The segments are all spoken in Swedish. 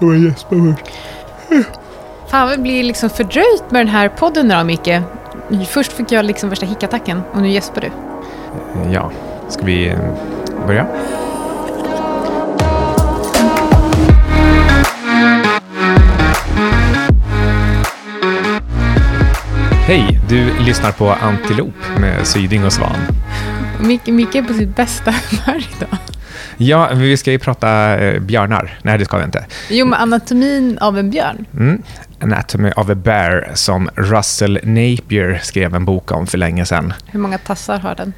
Och gäspa först. Fan, vi blir liksom fördröjt med den här podden nu då, Micke. Först fick jag liksom värsta hickattacken och nu gäspar du. Ja, ska vi eh, börja? Hej, du lyssnar på Antilop med Syding och Svan. Micke, Micke är på sitt bästa humör idag. Ja, vi ska ju prata eh, björnar. Nej, det ska vi inte. Jo, men anatomin av en björn. Mm. Anatomy of a Bear som Russell Napier skrev en bok om för länge sedan. Hur många tassar har den?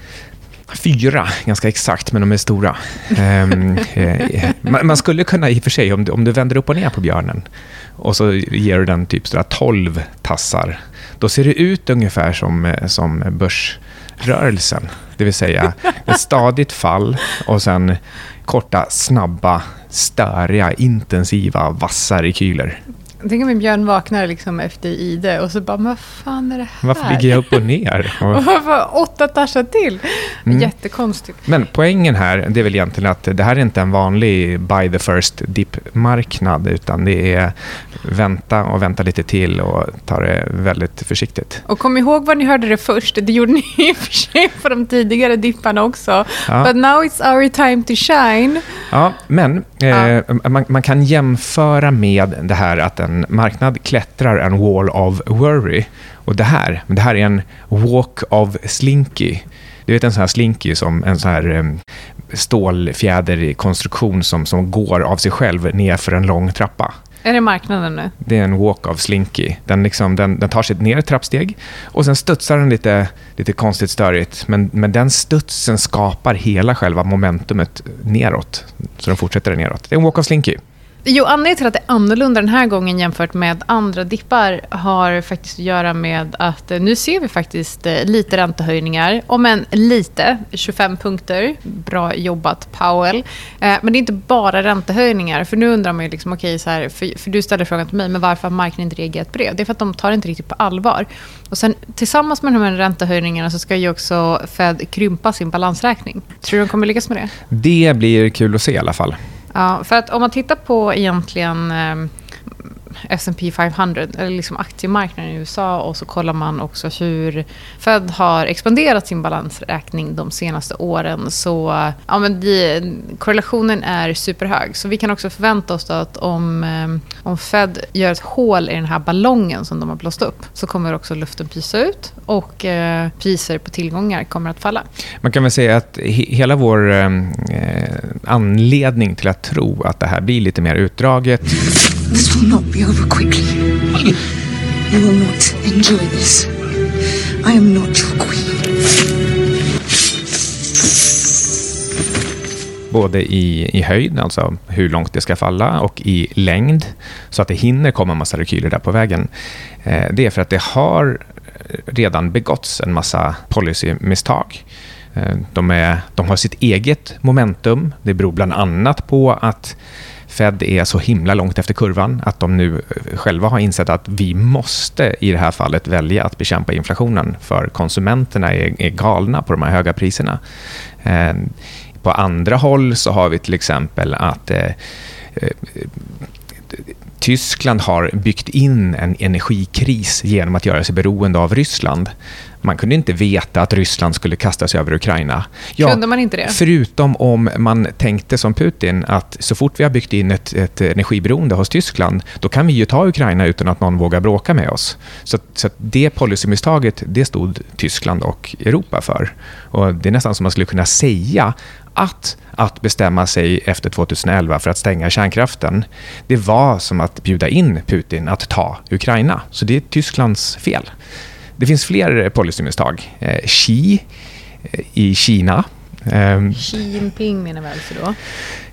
Fyra, ganska exakt, men de är stora. um, eh, man, skulle kunna i och för sig, om du, om du vänder upp och ner på björnen och så ger du den typ sådär 12 tassar, då ser det ut ungefär som, eh, som börsrörelsen. Det vill säga ett stadigt fall och sen korta, snabba, störiga, intensiva, vassa rekyler. Tänk om en björn vaknar liksom efter ide och så bara, vad fan är det här? Varför ligger jag upp och ner? och åtta tassar till? Mm. Jättekonstigt. Men poängen här, det är väl egentligen att det här är inte en vanlig buy the first dip-marknad, utan det är vänta och vänta lite till och ta det väldigt försiktigt. Och kom ihåg var ni hörde det först. Det gjorde ni i och för sig på de tidigare dipparna också. Ja. But now it's our time to shine. Ja, men ja. Eh, man, man, kan jämföra med det här att en marknad klättrar en wall of worry. Och det här, det här är en walk of slinky. Du vet en sån här slinky som en sån här stålfjäderkonstruktion som, som går av sig själv ner för en lång trappa. Är det marknaden nu? Det är en walk of slinky. Den, liksom, den, den tar sig ner ett trappsteg och sen studsar den lite, lite konstigt störigt. Men, men den studsen skapar hela själva momentumet neråt. Så den fortsätter neråt. Det är en walk of slinky. Jo, anledningen till att det är annorlunda den här gången jämfört med andra dippar har faktiskt att göra med att eh, nu ser vi faktiskt eh, lite räntehöjningar. Om än lite, 25 punkter. Bra jobbat Powell. Eh, men det är inte bara räntehöjningar. För nu undrar man ju, liksom, okay, så här, för, för du ställer frågan till mig, men varför har marknaden inte reagerat på det? Det är för att de tar det inte riktigt på allvar. Och sen tillsammans med de här räntehöjningarna så ska ju också Fed krympa sin balansräkning. Tror du de kommer lyckas med det? Det blir kul att se i alla fall. Ja, för att om man tittar på egentligen eh, S&P 500, eller liksom aktiemarknaden i USA och så kollar man också hur Fed har expanderat sin balansräkning de senaste åren så ja, men de, korrelationen är superhög. Så vi kan också förvänta oss att om, eh, om Fed gör ett hål i den här ballongen som de har blåst upp så kommer också luften pysa ut och eh, priser på tillgångar kommer att falla. Man kan väl säga att he hela vår eh, eh anledning till att tro att det här blir lite mer utdraget This will not be over quickly. You will not enjoy this. I am not your queen. Både i, i höjd, alltså hur långt det ska falla, och i längd, så att det hinner komma en massa rekyler där på vägen. Eh, det är för att det har redan begåtts en massa policymisstag. Eh, de, är, de har sitt eget momentum. Det beror bland annat på att Fed är så himla långt efter kurvan att de nu eh, själva har insett att vi måste i det här fallet välja att bekämpa inflationen för konsumenterna är, är galna på de här höga priserna. Eh, på andra håll så har vi till exempel att eh, eh Tyskland har byggt in en energikris genom att göra sig beroende av Ryssland. Man kunde inte veta att Ryssland skulle kasta sig över Ukraina. Ja, kunde man inte det? Förutom om man tänkte som Putin att så fort vi har byggt in ett, ett energiberoende hos Tyskland, då kan vi ju ta Ukraina utan att någon vågar bråka med oss. Så, så det policymisstaget, det stod Tyskland och Europa för. Och Det är nästan som man skulle kunna säga att att bestämma sig efter 2011 för att stänga kärnkraften, det var som att bjuda in Putin att ta Ukraina. Så det är Tysklands fel. Det finns fler policymisstag. Eh, Xi eh, i Kina. Ehm, Xi Jinping menar väl så då?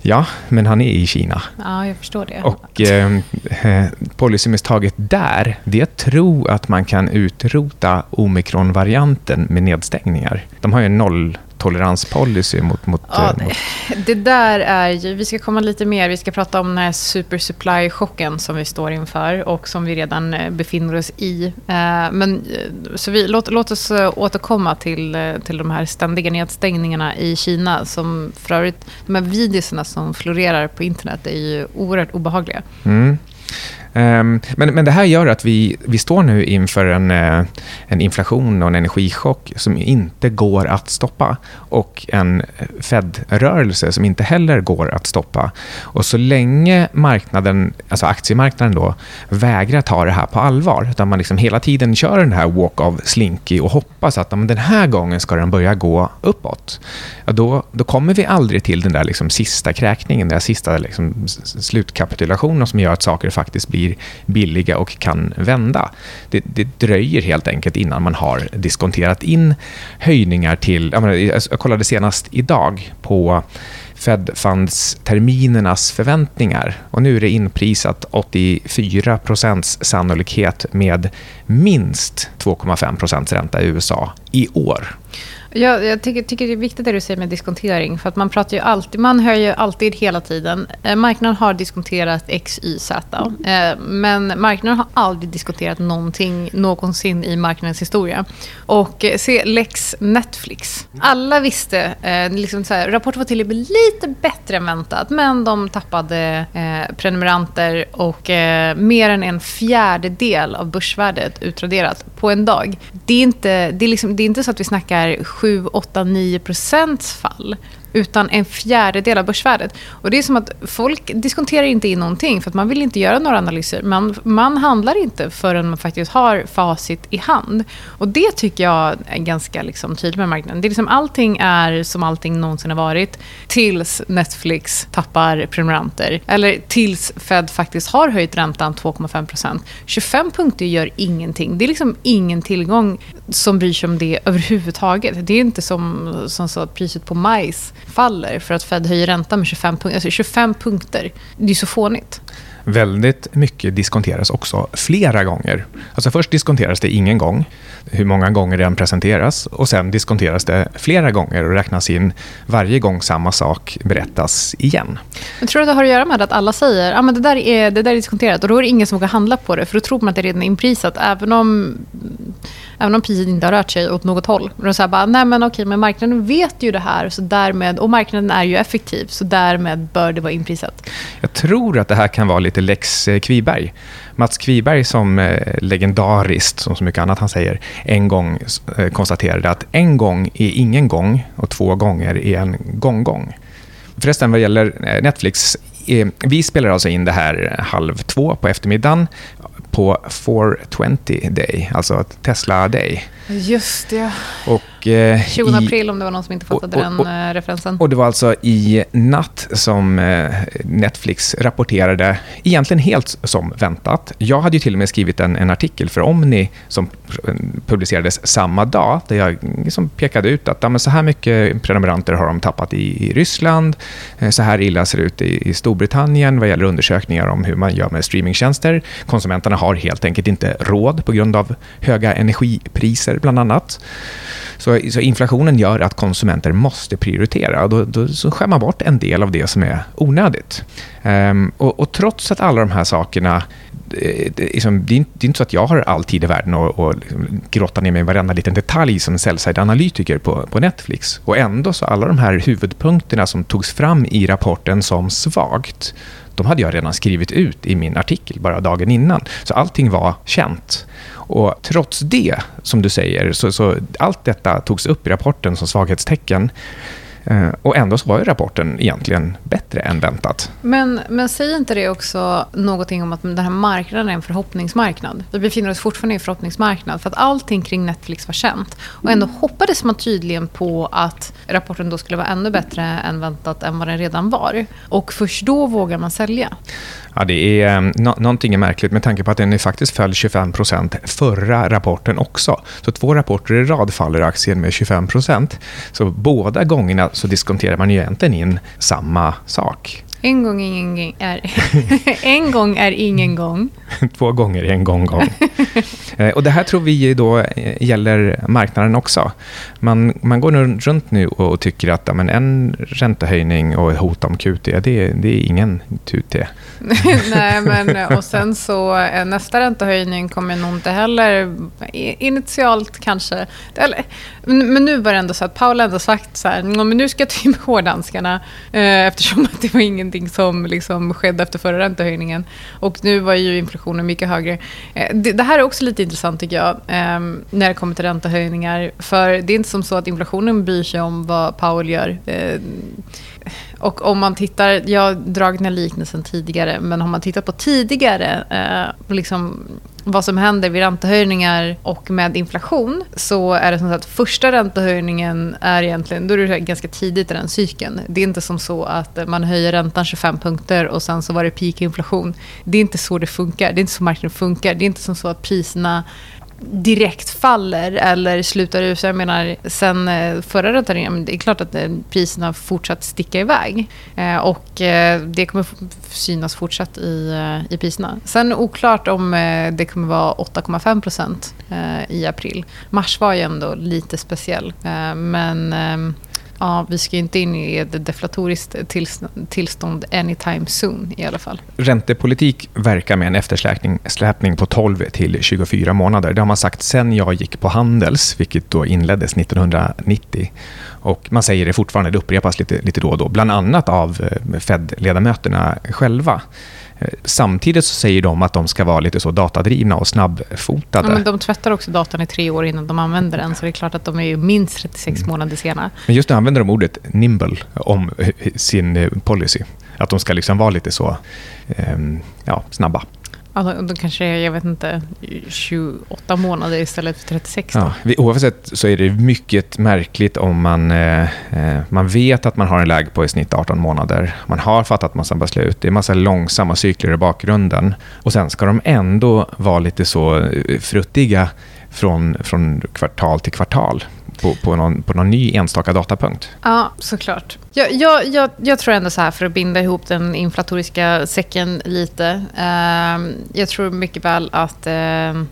Ja, men han är i Kina. Ja, jag förstår det. Och ehm, eh, policymisstaget där, det är att tro att man kan utrota omikronvarianten med nedstängningar. De har ju noll nolltoleranspolicy mot... mot, ja, mot... Det där är ju... Vi ska komma lite mer. Vi ska prata om den här supersupply-chocken som vi står inför och som vi redan befinner oss i. Men, så vi, låt, låt oss återkomma till, till de här ständiga nedstängningarna i Kina. Som för övrigt, de här videorna som florerar på internet är ju oerhört obehagliga. Mm. Ehm, men, men det här gör att vi, vi står nu inför en, eh, en inflation och en energichock som inte går att stoppa och en Fed-rörelse som inte heller går att stoppa. Och så länge marknaden, alltså aktiemarknaden då, vägrar ta det här på allvar, utan man liksom hela tiden kör den här walk of slinky och hoppas att den här gången ska den börja gå uppåt, ja, då, då kommer vi aldrig till den där liksom sista kräkningen, den där sista liksom slutkapitulationen som gör att saker faktiskt blir blir billiga och kan vända. Det, det dröjer helt enkelt innan man har diskonterat in höjningar till... Jag, menar, jag kollade senast idag på Fed Funds-terminernas förväntningar. Och nu är det inprisat 84% sannolikhet med minst 2,5 ränta i USA i år. Ja, jag tycker, tycker, det är viktigt det du säger med diskontering. För att man pratar ju alltid, man hör ju alltid hela tiden, eh, marknaden har diskonterat X, Y, Z. Eh, men marknaden har aldrig diskonterat någonting någonsin i marknadens historia. Och eh, se Lex Netflix. Alla visste, eh, liksom så här, rapporten var till och med lite bättre än väntat. Men de tappade eh, prenumeranter och eh, mer än en fjärdedel av börsvärdet utraderat på en dag. Det är inte, det är liksom, det är inte så att vi snackar 7, 8, 9 procents fall utan en fjärdedel av börsvärdet. Och det är som att folk diskonterar inte in någonting för att man vill inte göra några analyser. Man, man handlar inte förrän man faktiskt har facit i hand. Och det tycker jag är ganska liksom, tydligt med marknaden. Det är liksom, allting är som allting någonsin har varit tills Netflix tappar prenumeranter. Eller tills Fed faktiskt har höjt räntan 2,5% 25 punkter gör ingenting. Det är liksom ingen tillgång som bryr sig om det överhuvudtaget. Det är inte som, som så att priset på majs faller för att Fed höjer räntan med 25, punkter. alltså 25 punkter. Det är så fånigt. Väldigt mycket diskonteras också flera gånger. Alltså först diskonteras det ingen gång, hur många gånger det än presenteras. Och sen diskonteras det flera gånger och räknas in varje gång samma sak berättas igen. Men tror att det har att göra med att alla säger att ah, det, där är, det där är diskonterat och då är det ingen som vågar handla på det för då tror man att det redan är inprisat även om Även om priset inte har rört sig åt något håll. Och så bara, nej men okej, men marknaden vet ju det här så därmed, och marknaden är ju effektiv så därmed bör det vara inprisat. Jag tror att det här kan vara lite lex eh, Kviberg. Mats Kviberg som eh, legendariskt, som så mycket annat han säger, en gång eh, konstaterade att en gång är ingen gång och två gånger är en gång-gång. Förresten, vad gäller Netflix, vi spelar alltså in det här halv två på eftermiddagen på 420 Day, alltså Tesla Day. Just det. Och, eh, 20 april, om det var någon som inte fattade och, och, och, den eh, referensen. Och det var alltså i natt som eh, Netflix rapporterade, egentligen helt som väntat. Jag hade ju till och med skrivit en, en artikel för Omni som publicerades samma dag, där jag liksom pekade ut att ja, så här mycket prenumeranter har de tappat i, i Ryssland, eh, så här illa ser det ut i, i Storbritannien vad gäller undersökningar om hur man gör med streamingtjänster. Konsumenterna har helt enkelt inte råd på grund av höga energipriser bland annat. Så, så inflationen gör att konsumenter måste prioritera. Och då, då så skär man bort en del av det som är onödigt. Um, och, och, trots att alla de här sakerna eh, det, liksom, det, är inte, det, är inte så att jag har all tid i världen att och liksom grotta ner mig i varenda liten detalj som sell-side-analytiker på, på Netflix. Och ändå så alla de här huvudpunkterna som togs fram i rapporten som svagt, de hade jag redan skrivit ut i min artikel bara dagen innan. Så allting var känt. Och trots det, som du säger, så, så allt detta togs upp i rapporten som svaghetstecken. Eh, och ändå så var ju rapporten egentligen bättre än väntat. Men, men säger inte det också någonting om att den här marknaden är en förhoppningsmarknad? Vi befinner oss fortfarande i en förhoppningsmarknad för att allting kring Netflix var känt. Och ändå hoppades man tydligen på att rapporten då skulle vara ännu bättre än väntat än vad den redan var. Och först då vågar man sälja. Ja, det är, ehm, no, någonting är märkligt med tanke på att den faktiskt föll 25 procent förra rapporten också. Så två rapporter i rad faller aktien med 25 procent. Så båda gångerna så diskonterar man ju egentligen in samma sak. En gång, ingen är, en gång är ingen gång. Två gånger är en gång gång. Eh, och det här tror vi då eh, gäller marknaden också. Man, man går runt nu och tycker att men en räntehöjning och ett hot om QT, det, det är ingen QT. Nej, men och sen så eh, nästa räntehöjning kommer nog inte heller initialt kanske. Eller, men nu var det ändå så att Paul ändå sagt så här, men nu ska jag ta in hårddanskarna eftersom att det var ingenting som liksom skedde efter förra räntehöjningen. Och nu var ju inflationen mycket högre. Eh, det, det här är också lite intressant tycker jag, ehm, när det kommer till räntehöjningar. För det är inte som så att inflationen bryr sig om vad Powell gör. Eh, och om man tittar, jag har dragit den här liknelsen tidigare, men om man tittar på tidigare, eh, liksom vad som händer vid räntehöjningar och med inflation så är det som att första räntehöjningen är egentligen, då är det ganska tidigt i den cykeln. Det är inte som så att man höjer räntan 25 punkter och sen så var det peak inflation. Det är inte så det funkar. Det är inte så marknaden funkar. Det är inte som så att priserna direkt faller eller slutar ut. Jag menar, sen eh, förra räntan det är klart att eh, priserna har fortsatt sticka iväg. Eh, och det kommer synas fortsatt i, i priserna. Sen oklart om det kommer vara 8,5 i april. Mars var ju ändå lite speciell. Men ehm, Ja, vi ska inte in i ett deflatoriskt tillstånd anytime soon i alla fall. Räntepolitik verkar med en eftersläpning på 12 till 24 månader. Det har man sagt sen jag gick på Handels, vilket då inleddes 1990. Och man säger det fortfarande, det upprepas lite, lite då och då, bland annat av eh, Fed-ledamöterna själva. Eh, samtidigt så säger de att de ska vara lite så datadrivna och snabbfotade. Ja, men de tvättar också datan i tre år innan de använder den, så det är klart att de är minst 36 mm. månader sena. Men just nu använder de ordet nimble om eh, sin eh, policy. Att de ska liksom vara lite så um, ja, snabba. Ja, då, kanske jag vet inte, 28 månader istället för 36. Då. Ja, oavsett så är det mycket märkligt om man, eh, eh, man vet att man har en läge på i snitt 18 månader. Man har fattat massa beslut. Det är massa långsamma cykler i bakgrunden. Och sen ska de ändå vara lite så eh, fruttiga från, från kvartal till kvartal på, på, någon, på någon ny enstaka datapunkt. Ja, såklart. Jag, jag, jag, jag, tror ändå så här, för att binda ihop den inflatoriska säcken lite. Eh, jag tror mycket väl att, eh, eh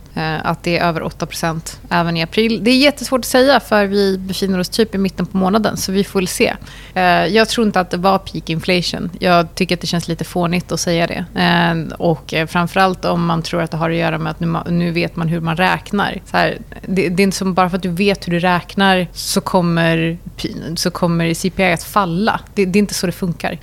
att det är över 8% även i april. Det är jättesvårt att säga, för vi befinner oss typ i mitten på månaden, så vi får väl se. Eh, jag tror inte att det var peak inflation. Jag tycker att det känns lite fånigt att säga det. Ehm, och eh, framförallt om man tror att det har att göra med att nu, nu vet man hur man räknar. Så här, det, det, är inte som bara för att du vet hur du räknar så kommer, så kommer CPI att falla alla. Det, det är inte så det funkar.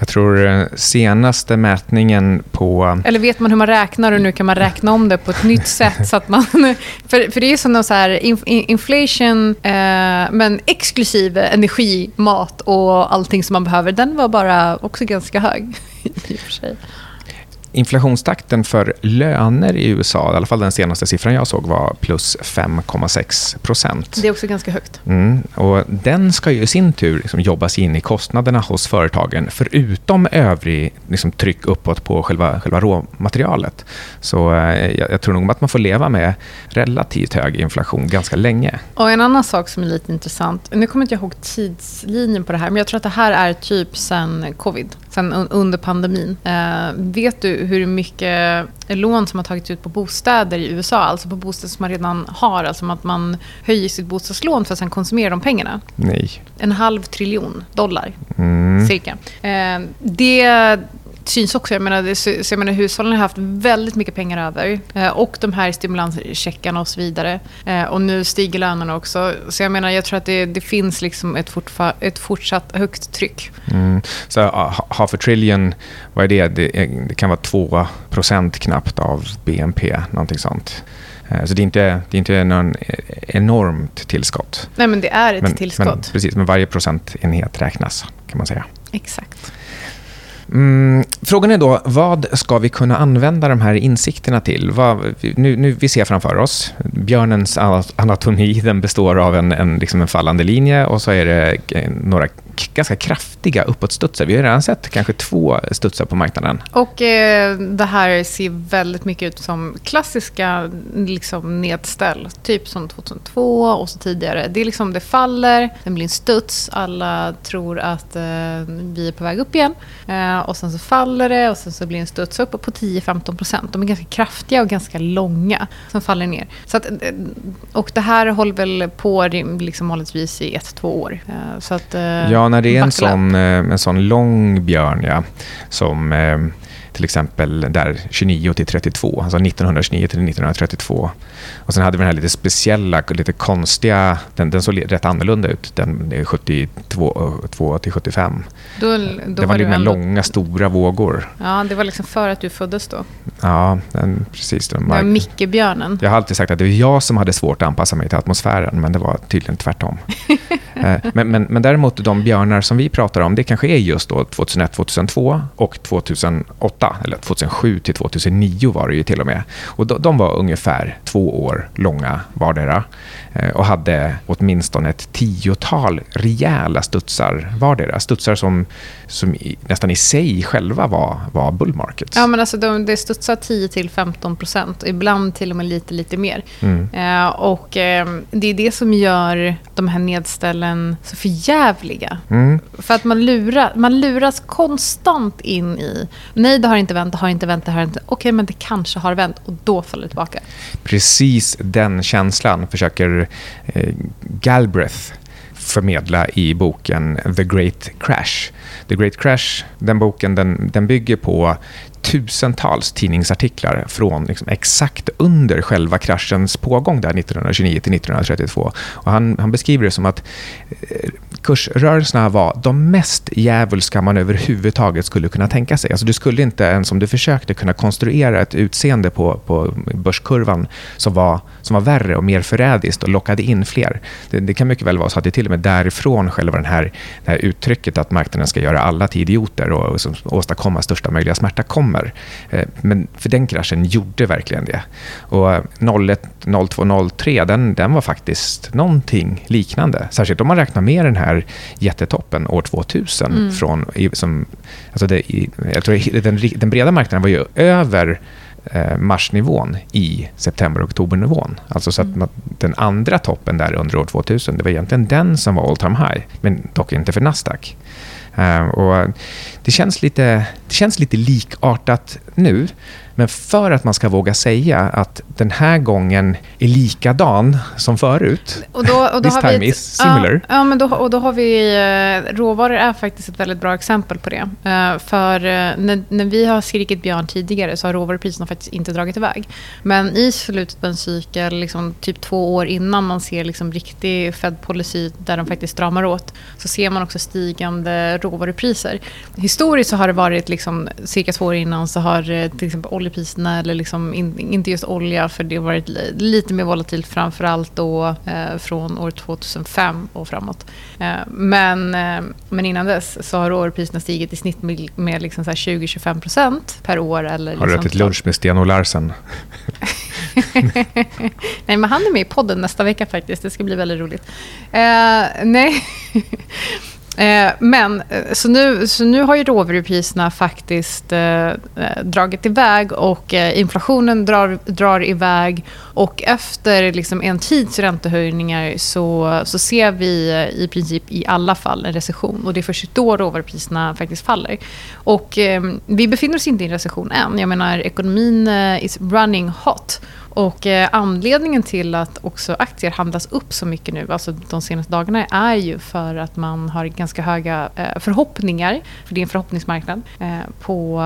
Jag tror eh, senaste mätningen på... Eller vet man hur man räknar och nu kan man räkna om det på ett nytt sätt. så att man, för, för det är som så här inflation, eh, men exklusive energi, mat och allting som man behöver, den var bara också ganska hög. i och för sig. Inflationstakten för löner i USA, i alla fall den senaste siffran jag såg, var plus 5,6 procent. Det är också ganska högt. Mm, och den ska ju i sin tur liksom jobbas in i kostnaderna hos företagen, förutom övrig liksom, tryck uppåt på själva, själva råmaterialet. Så eh, jag, tror nog att man får leva med relativt hög inflation ganska länge. Och En annan sak som är lite intressant, nu kommer inte jag ihåg tidslinjen på det här, men jag tror att det här är typ sen covid, sen under pandemin. Eh, vet du hur mycket lån som har tagits ut på bostäder i USA, alltså på bostäder som man redan har, alltså att man höjer sitt bostadslån för att sen konsumera de pengarna. Nej. En halv triljon dollar, mm. cirka. Eh, det syns också. Jag menar, så jag menar, hushållen har haft väldigt mycket pengar över. Eh, och de här stimulanscheckarna och så vidare. Eh, och nu stiger lönerna också. Så jag menar, jag tror att det, det finns liksom ett, ett fortsatt högt tryck. Mm. Så half a trillion, vad är det? Det, det kan vara 2% knappt av BNP, någonting sånt. Eh, så det är inte, det är inte någon enormt tillskott. Nej, men det är ett men, tillskott. Men, precis, men varje procentenhet räknas, kan man säga. Exakt. Mm, frågan är då, vad ska vi kunna använda de här insikterna till? Vad, nu, nu, vi ser framför oss, björnens anatomi den består av en, en, liksom en fallande linje och så är det eh, några ganska kraftiga uppåtstudsar. Vi har redan sett kanske två studsar på marknaden. Och eh, det här ser väldigt mycket ut som klassiska liksom, nedställ. Typ som 2002 och så tidigare. Det är liksom, det faller, det blir en studs. Alla tror att eh, vi är på väg upp igen. Eh, och sen så faller det och sen så blir det en studs upp på 10-15 procent. De är ganska kraftiga och ganska långa. Som faller ner. Så att, eh, och det här håller väl på liksom, vanligtvis i ett, två år. Eh, så att, eh, ja, när det är en sån, eh, en sån lång björn ja, som till exempel där 29 till 32, alltså 1929 till 1932. Och sen hade vi den här lite speciella, lite konstiga, den, den såg rätt annorlunda ut, den 72 till 75. Då, då det var lite ändå... långa, stora vågor. Ja, det var liksom för att du föddes då. Ja, den, precis. Den var Micke-björnen. Jag har alltid sagt att det var jag som hade svårt att anpassa mig till atmosfären, men det var tydligen tvärtom. Eh, men, men, men däremot de björnar som vi pratar om, det kanske är just då 2001, 2002 och 2008, eller 2007 till 2009 var det ju till och med. Och de, de var ungefär två år långa vardera och hade åtminstone ett tiotal rejäla studsar vardera. Studsar som, som i, nästan i sig själva var, var bull markets. Ja, men alltså de, det studsar 10-15 procent, ibland till och med lite, lite mer. Mm. Eh, och eh, det är det som gör de här nedställen så förjävliga. Mm. För att man, lurar, man luras konstant in i, nej det har inte vänt, det har inte vänt, det har inte, okej men det kanske har vänt och då faller det tillbaka. Precis den känslan försöker Eh, Galbraith förmedla i boken The Great Crash. The Great Crash, den boken, den, den bygger på tusentals tidningsartiklar från liksom exakt under själva kraschens pågång där 1929 till 1932. Och han, han beskriver det som att eh, kursrörelserna var de mest djävulska man överhuvudtaget skulle kunna tänka sig. Alltså du skulle inte ens om du försökte kunna konstruera ett utseende på, på börskurvan som var, som var värre och mer förrädiskt och lockade in fler. Det, det kan mycket väl vara så att det är till och med därifrån själva den här, det här uttrycket att marknaden ska göra alla till idioter och, och åstadkomma största möjliga smärta kommer. Eh, men för den kraschen gjorde verkligen det. Och 01, 02, 03, den, den var faktiskt någonting liknande. Särskilt om man räknar med den här jättetoppen år 2000. Mm. Från, som, alltså det, jag tror den, den breda marknaden var ju över eh, marsnivån i september-oktobernivån. Alltså så att mm. den andra toppen där under år 2000, det var egentligen den som var all time high, men dock inte för Nasdaq. Uh, och det, känns lite, det känns lite likartat nu. Men för att man ska våga säga att den här gången är likadan som förut, och då, och då this time ett, is similar. Ja, ja, men då, och då har vi... Eh, råvaror är faktiskt ett väldigt bra exempel på det. Uh, för uh, när, när vi har skrikit björn tidigare så har råvarupriserna faktiskt inte dragit iväg. Men i slutet på en cykel, liksom, typ två år innan man ser liksom riktig Fed policy där de faktiskt stramar åt, så ser man också stigande råvarupriser. Historiskt så har det varit liksom, cirka två år innan så har till exempel oljepriserna, eller liksom in, inte just olja, för det har varit lite mer volatilt framförallt då eh, från år 2005 och framåt. Eh, men, eh, men innan dess så har råvarupriserna stigit i snitt med, med liksom 20-25% per år. Eller har du liksom ätit lunch med Sten och Larsen? nej, men han är med i podden nästa vecka faktiskt. Det ska bli väldigt roligt. Eh, nej. Eh, men eh, så nu, så nu har ju råvarupriserna faktiskt eh, eh, dragit iväg och eh, inflationen drar, drar iväg. Och efter liksom en tids räntehöjningar så, så ser vi eh, i princip i alla fall en recession. Och det är först då råvarupriserna faktiskt faller. Och eh, vi befinner oss inte i en recession än. Jag menar, ekonomin is running hot. Och eh, anledningen till att också aktier handlas upp så mycket nu, alltså de senaste dagarna, är ju för att man har ganska höga eh, förhoppningar, för det är en förhoppningsmarknad, eh, på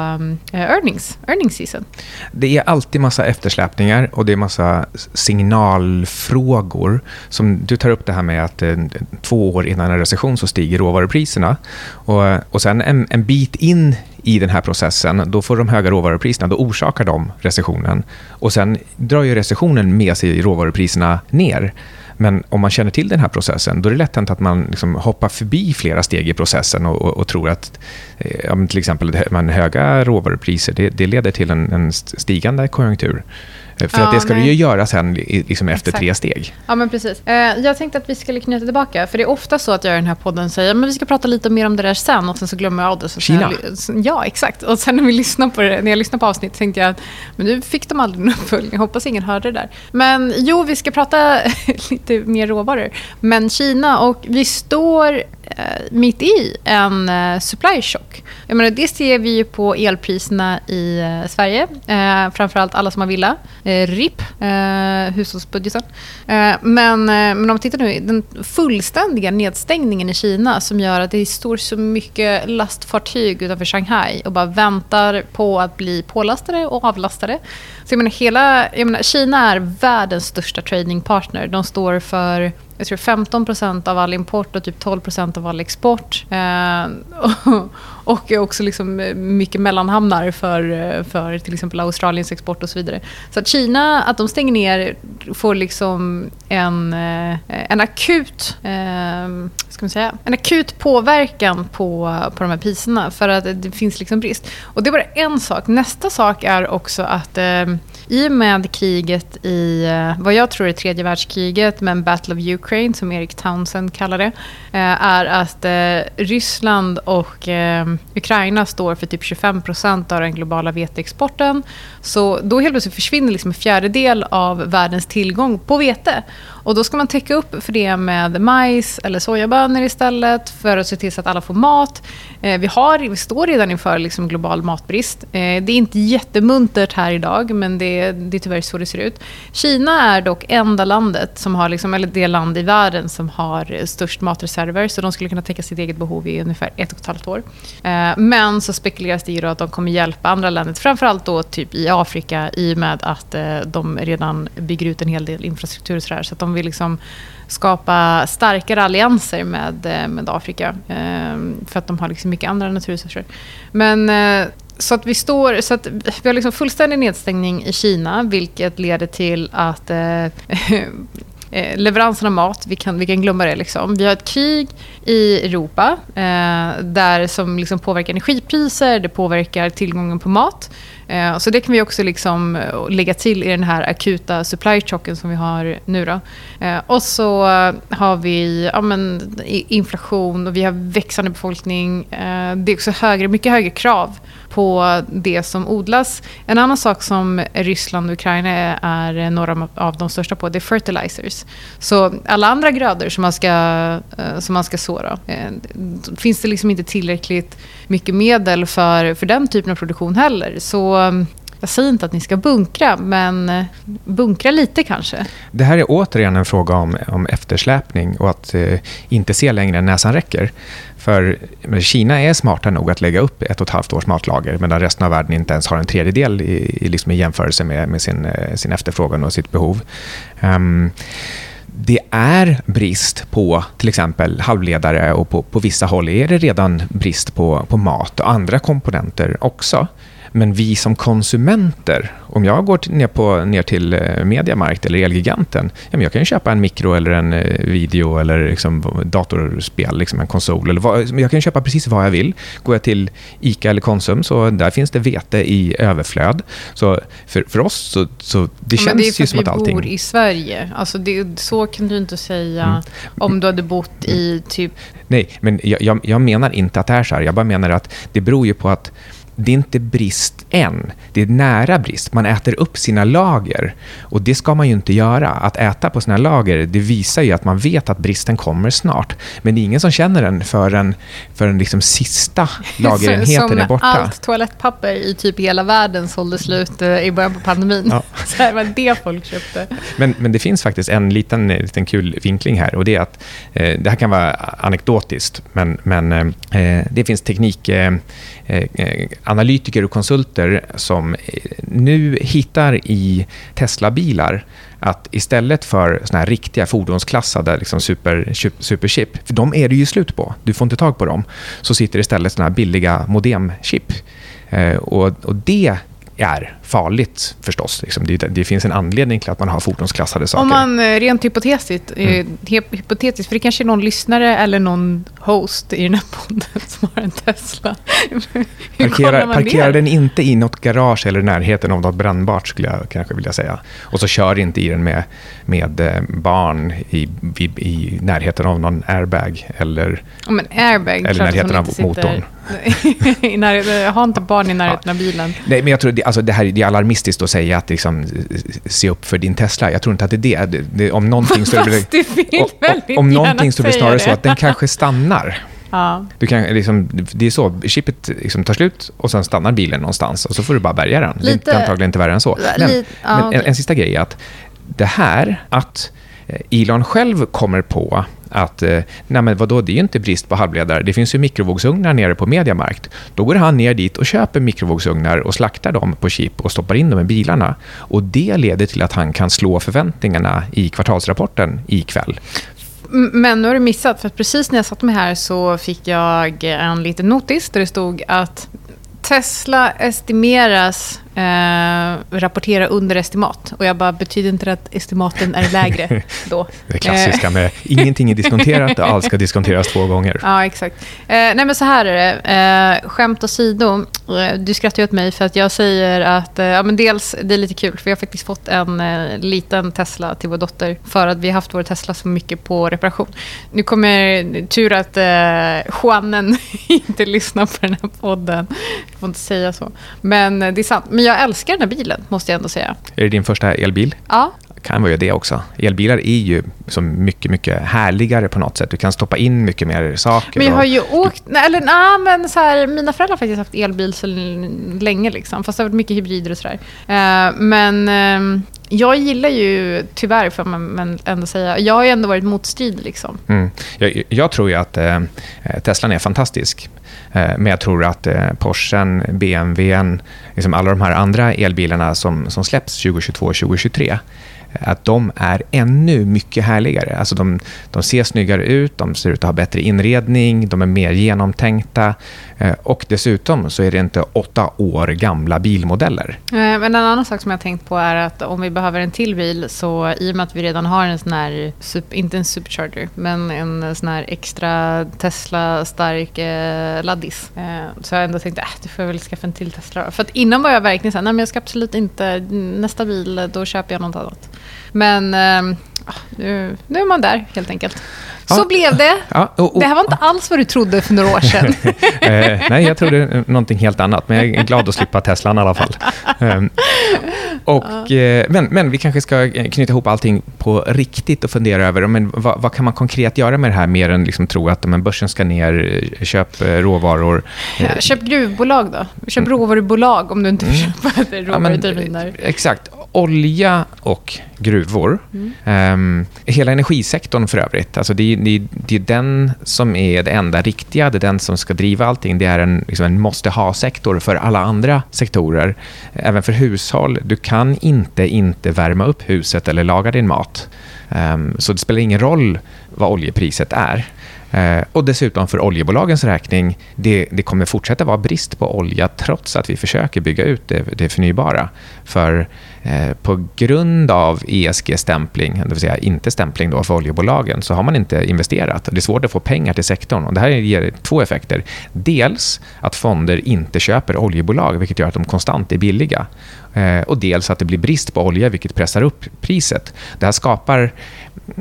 eh, earnings, earnings season. Det är alltid massa eftersläpningar och det är massa signalfrågor. Som du tar upp det här med att eh, två år innan en recession så stiger råvarupriserna. Och, och sen en, en bit in i den här processen, då får de höga råvarupriserna, då orsakar de recessionen. Och sen drar ju recessionen med sig råvarupriserna ner. Men om man känner till den här processen, då är det lätt hänt att man liksom hoppar förbi flera steg i processen och, och, och tror att eh, till exempel höga råvarupriser, det, det leder till en, en stigande konjunktur. Eh, för ja, att det ska nej. du ju göra sen liksom efter Exakt. tre steg. Ja, men precis. Eh, jag tänkte att vi skulle knyta tillbaka. För det är ofta så att jag i den här podden säger men vi ska prata lite mer om det där sen. Och sen så glömmer jag av det. Så Kina? Jag, ja, exakt. Och sen när, vi lyssnar på det, när jag lyssnar på avsnittet tänkte jag att men nu fick de aldrig någon uppföljning. Hoppas ingen hörde det där. Men jo, vi ska prata lite mer råvaror. Men Kina och vi står Eh, mitt i en eh, supply shock. Jag menar, det ser vi ju på elpriserna i eh, Sverige. Eh, framförallt alla som har villa. Eh, RIP, eh, hushållsbudgeten. Eh, men, eh, men om man tittar nu, den fullständiga nedstängningen i Kina som gör att det står så mycket lastfartyg utanför Shanghai och bara väntar på att bli pålastade och avlastade. Så jag menar, hela, jag menar, Kina är världens största tradingpartner. De står för jag tror 15% av all import och typ 12% av all export. Eh, och, och också liksom eh, mycket mellanhamnar för, eh, för till exempel Australiens export och så vidare. Så att Kina, att de stänger ner, får liksom en, eh, en akut eh, ska man säga, en akut påverkan på, på de här priserna för att det finns liksom brist. Och det är bara en sak. Nästa sak är också att eh, i och med kriget i eh, vad jag tror är tredje världskriget, men Battle of Ukraine, som Erik Townsend kallar det, eh, är att eh, Ryssland och Ukraina står för typ 25 procent av den globala veteexporten. Så då helt plötsligt försvinner liksom en fjärdedel av världens tillgång på vete. Och då ska man täcka upp för det med majs eller sojabönor istället för att se till så att alla får mat. Eh, vi, har, vi står redan inför liksom global matbrist. Eh, det är inte jättemuntert här idag, men det, det är tyvärr så det ser ut. Kina är dock enda landet, som har liksom, eller det land i världen som har störst matreserver. Så de skulle kunna täcka sitt eget behov i ungefär ett och ett halvt år. Eh, men så spekuleras det i att de kommer hjälpa andra länder, framförallt då typ i Afrika i och med att eh, de redan bygger ut en hel del infrastruktur. Och så, där, så att de vill liksom skapa starkare allianser med, eh, med Afrika. Eh, för att de har liksom mycket andra naturresurser. Men eh, så att vi står, så att vi har liksom fullständig nedstängning i Kina, vilket leder till att eh, eh leveransen av mat, vi kan, vi kan glömma det. Liksom. Vi har ett krig i Europa eh, där som liksom påverkar energipriser, det påverkar tillgången på mat. Eh, så det kan vi också liksom eh, lägga till i den här akuta supply chocken som vi har nu. Då. Eh, och så har vi ja, men, inflation och vi har växande befolkning. Det är också högre, mycket högre krav på det som odlas. En annan sak som Ryssland och Ukraina är några av de största på, det är fertilizers. Så alla andra grödor som man ska, eh, som man ska så, då, eh, finns det liksom inte tillräckligt mycket medel för, för den typen av produktion heller. Så mm, jag säger inte att ni ska bunkra, men eh, bunkra lite kanske. Det här är återigen en fråga om, om eftersläpning och att eh, inte se längre än näsan räcker. För Kina är smarta nog att lägga upp ett och ett halvt års matlager medan resten av världen inte ens har en tredjedel i, i, liksom i jämförelse med, med sin, eh, sin efterfrågan och sitt behov. Um, det är brist på till exempel halvledare och på, på vissa håll är det redan brist på, på mat och andra komponenter också. Men vi som konsumenter, om jag går ner, på, ner till eh, Mediamarkt eller Elgiganten, ja, men jag kan ju köpa en mikro eller en eh, video eller liksom datorspel, liksom en konsol. Eller vad, jag kan köpa precis vad jag vill. Går jag till ICA eller Konsum, så där finns det vete i överflöd. Så för, för oss, så, så det känns det ju som att allting... vi bor i Sverige. Alltså det, så kan du inte säga mm. om du hade bott i typ... Nej, men jag, jag, jag menar inte att det är så här. Jag bara menar att det beror ju på att det är inte brist än, det är nära brist. Man äter upp sina lager och det ska man ju inte göra. Att äta på sina lager, det visar ju att man vet att bristen kommer snart. Men det är ingen som känner den förrän, förrän liksom sista lagerenheten är borta. Som allt toalettpapper i typ hela världen sålde slut eh, i början på pandemin. Ja. Så det var det folk köpte. Men, men det finns faktiskt en liten, liten kul vinkling här och det är att eh, det här kan vara anekdotiskt, men, men eh, det finns teknik eh, eh Eh, eh, analytiker och konsulter som eh, nu hittar i Tesla-bilar att istället för såna här riktiga fordonsklassade liksom super, superchip, för de är det ju slut på, du får inte tag på dem, så sitter istället såna här billiga modemchip. Och, och det är farligt förstås. Liksom. Det, det, finns en anledning till att man har fordonsklassade saker. Om man eh, rent hypotetiskt, eh, mm. hypotetiskt, för det kanske är någon lyssnare eller någon host i den här podden som har en Tesla. Parkera, parkera den inte i något garage eller i närheten av något brännbart skulle jag kanske vilja säga. Och så kör inte i den med, med eh, barn i, i, i närheten av någon airbag eller, men airbag, eller närheten av motorn. I närheten, ha inte barn i närheten ja. av bilen. Nej, men jag tror alltså det här det är alarmistiskt att säga att liksom, se upp för din Tesla. Jag tror inte att det är det. det, det om någonting så är det, det om, om någonting så är det snarare så att den kanske stannar. Ja. Du kan, liksom, det är så, chippet liksom tar slut och sen stannar bilen någonstans och så får du bara bärga den. Lite, det är antagligen inte värre än så. Men, lite, ja, men en, en sista grej är att det här att Eh, Elon själv kommer på att eh, nej men vadå, det är ju inte brist på halvledare. Det finns ju mikrovågsugnar nere på Mediamarkt. Då går han ner dit och köper mikrovågsugnar och slaktar dem på chip och stoppar in dem i bilarna. Och det leder till att han kan slå förväntningarna i kvartalsrapporten ikväll. Men nu har du missat, för precis när jag satt mig här så fick jag en liten notis där det stod att Tesla estimeras eh, rapportera under estimat. Och jag bara, betyder inte det att estimaten är lägre då? Det klassiska med ingenting är diskonterat och allt ska diskonteras två gånger. Ja, exakt. Eh, nej, men så här är det. Eh, skämt åsido, eh, du skrattar ju åt mig för att jag säger att eh, ja, men dels det är lite kul för jag har faktiskt fått en eh, liten Tesla till vår dotter för att vi har haft vår Tesla så mycket på reparation. Nu kommer tur att eh, Juanen inte lyssnar på den här podden. Får inte säga så. Men det är sant. Men jag älskar den här bilen, måste jag ändå säga. Är det din första elbil? Ja. kan vara det också. Elbilar är ju som mycket, mycket härligare på något sätt. Du kan stoppa in mycket mer saker. Men jag har ju åkt... Nej, eller nej, men så här, mina föräldrar har faktiskt haft elbil så länge, liksom, fast det har varit mycket hybrider och sådär. Uh, men uh, jag gillar ju, tyvärr får man ändå säga, jag har ju ändå varit motstridig. Liksom. Mm. Jag, jag, tror ju att eh, Teslan är fantastisk. Eh, men jag tror att eh, Porschen, BMWn, liksom alla de här andra elbilarna som, som släpps 2022 och 2023 att de är ännu mycket härligare. Alltså de, de ser snyggare ut, de ser ut att ha bättre inredning, de är mer genomtänkta eh, och dessutom så är det inte åtta år gamla bilmodeller. Eh, men en annan sak som jag har tänkt på är att om vi behöver en till bil så i och med att vi redan har en sån här, inte en supercharger, men en sån här extra Tesla-stark eh, laddis. Eh, så jag ändå tänkt att äh, du får väl skaffa en till Tesla. För att innan var jag verkligen så här, nej men jag ska absolut inte, nästa bil då köper jag något annat. Men eh, nu, nu är man där helt enkelt. Så ja. blev det. Ja, och, och, det här var inte alls vad du trodde för några år sedan. eh, nej, jag trodde någonting helt annat, men jag är glad att slippa Teslan i alla fall. Um, och, eh, men, men vi kanske ska knyta ihop allting på riktigt och fundera över men vad, vad kan man konkret göra med det här mer än liksom tro att men börsen ska ner, köp eh, råvaror. Ja, köp gruvbolag då. Köp mm. råvarubolag om du inte vill mm. köpa råvaruterminer. Ja, exakt olja och gruvor. Mm. Um, hela energisektorn för övrigt. Alltså det, det, det, är den som är det enda riktiga. Det är den som ska driva allting. Det är en, liksom en måste ha-sektor för alla andra sektorer. Även för hushåll. Du kan inte inte värma upp huset eller laga din mat. Um, så det spelar ingen roll vad oljepriset är. Eh, och dessutom för oljebolagens räkning, det, det, kommer fortsätta vara brist på olja trots att vi försöker bygga ut det, det förnybara. För eh, på grund av ESG-stämpling, det vill säga inte stämpling då för oljebolagen, så har man inte investerat. Det är svårt att få pengar till sektorn. Och det här ger två effekter. Dels att fonder inte köper oljebolag, vilket gör att de konstant är billiga. Eh, och dels att det blir brist på olja, vilket pressar upp priset. Det här skapar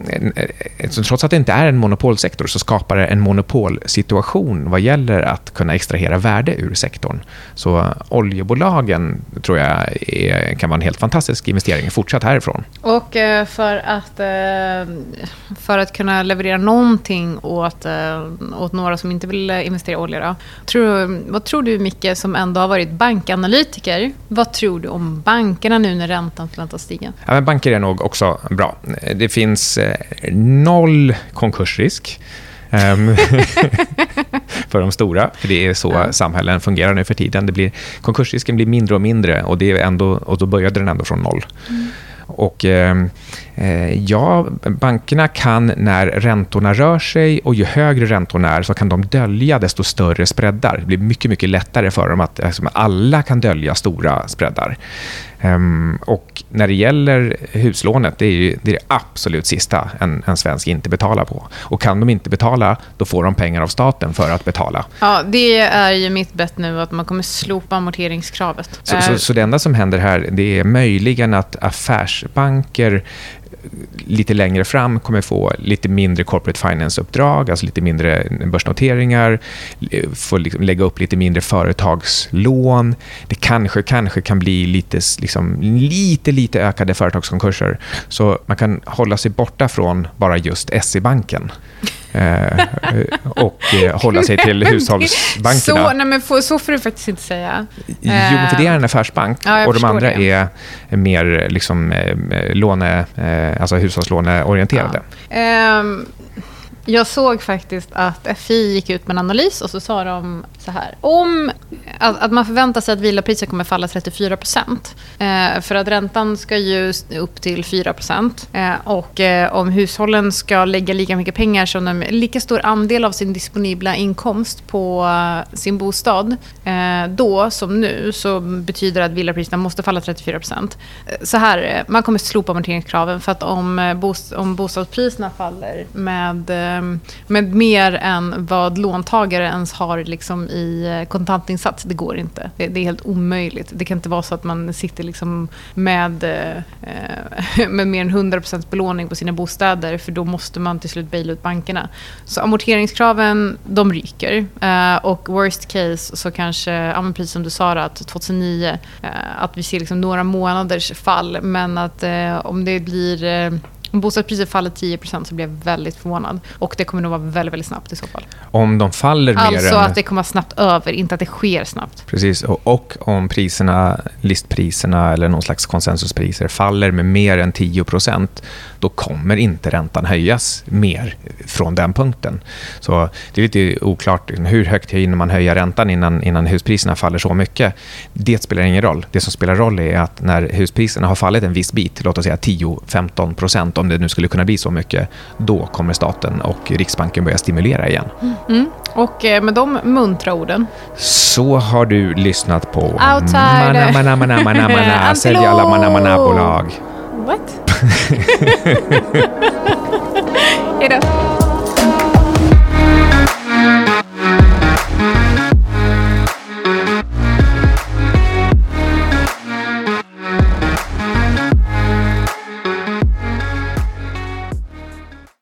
eh, trots att det inte är en monopolsektor så skapar det en monopolsituation vad gäller att kunna extrahera värde ur sektorn. Så oljebolagen tror jag är, kan vara en helt fantastisk investering fortsatt härifrån. Och eh, för att, eh, för att kunna leverera någonting åt, åt några som inte vill investera i olja då. Tror, vad tror du Micke som ändå har varit bankanalytiker? Vad tror du om bankerna nu när räntan förväntas stiga? Ja, men banker är nog också bra. Det finns Eh, noll konkursrisk. Ehm, för de stora, för det är så ja. samhällen fungerar nu för tiden. Det blir, konkursrisken blir mindre och mindre och, det är ändå, och då började den ändå från noll. Mm. Och ehm, eh, ja, bankerna kan när räntorna rör sig och ju högre räntorna är så kan de dölja desto större spreadar. Det blir mycket, mycket lättare för dem att alltså, alla kan dölja stora spreadar. Um, och när det gäller huslånet, det är, ju, det, är det absolut sista en, en svensk inte betalar på. Och kan de inte betala, då får de pengar av staten för att betala. Ja, det är ju mitt bett nu, att man kommer slopa amorteringskravet. Så, så, så det enda som händer här, det är möjligen att affärsbanker lite längre fram kommer få lite mindre corporate finance-uppdrag, alltså lite mindre börsnoteringar, få liksom lägga upp lite mindre företagslån. Det kanske, kanske kan bli lite, liksom, lite, lite ökade företagskonkurser. Så man kan hålla sig borta från bara just SE-banken. Eh, och eh, hålla sig till hushållsbankerna. Så, nej, men för, så får du faktiskt inte säga. Jo, för det är en affärsbank ja, och de andra det. är mer liksom, eh, låne, alltså hushållslåneorienterade. Ja. Um, jag såg faktiskt att FI gick ut med en analys och så sa de så här. Om att, att man förväntar sig att villapriset kommer falla 34 eh, för att räntan ska ju upp till 4 eh, och eh, om hushållen ska lägga lika mycket pengar som de... lika stor andel av sin disponibla inkomst på eh, sin bostad eh, då som nu så betyder det att villapriserna måste falla 34 eh, Så här, eh, man kommer slopa amorteringskraven för att om, eh, bost, om bostadspriserna faller med med mer än vad låntagare ens har liksom i eh, kontantinsats. Det går inte. Det, det, är helt omöjligt. Det kan inte vara så att man sitter liksom med, eh, med mer än 100% belåning på sina bostäder för då måste man till slut baila ut bankerna. Så amorteringskraven, de ryker. Eh, och worst case så kanske, ja, precis som du sa, att 2009, eh, att vi ser liksom några månaders fall. Men att eh, om det blir om bostadspriset faller 10% så blir jag väldigt förvånad. Och det kommer nog vara väldigt, väldigt snabbt i så fall. Om de faller mer Alltså än... att det kommer snabbt över, inte att det sker snabbt. Precis, och, och, om priserna, listpriserna eller någon slags konsensuspriser faller med mer än 10% då kommer inte räntan höjas mer från den punkten. Så det är lite oklart hur högt hinner man höja räntan innan, innan huspriserna faller så mycket. Det spelar ingen roll. Det som spelar roll är att när huspriserna har fallit en viss bit, låt oss säga 10-15 procent, om det nu skulle kunna bli så mycket, då kommer staten och Riksbanken börja stimulera igen. Mm. Och eh, med de muntra orden... Så har du lyssnat på Outside. Mana, mana, alla mana, mana, bolag. What? Hejdå.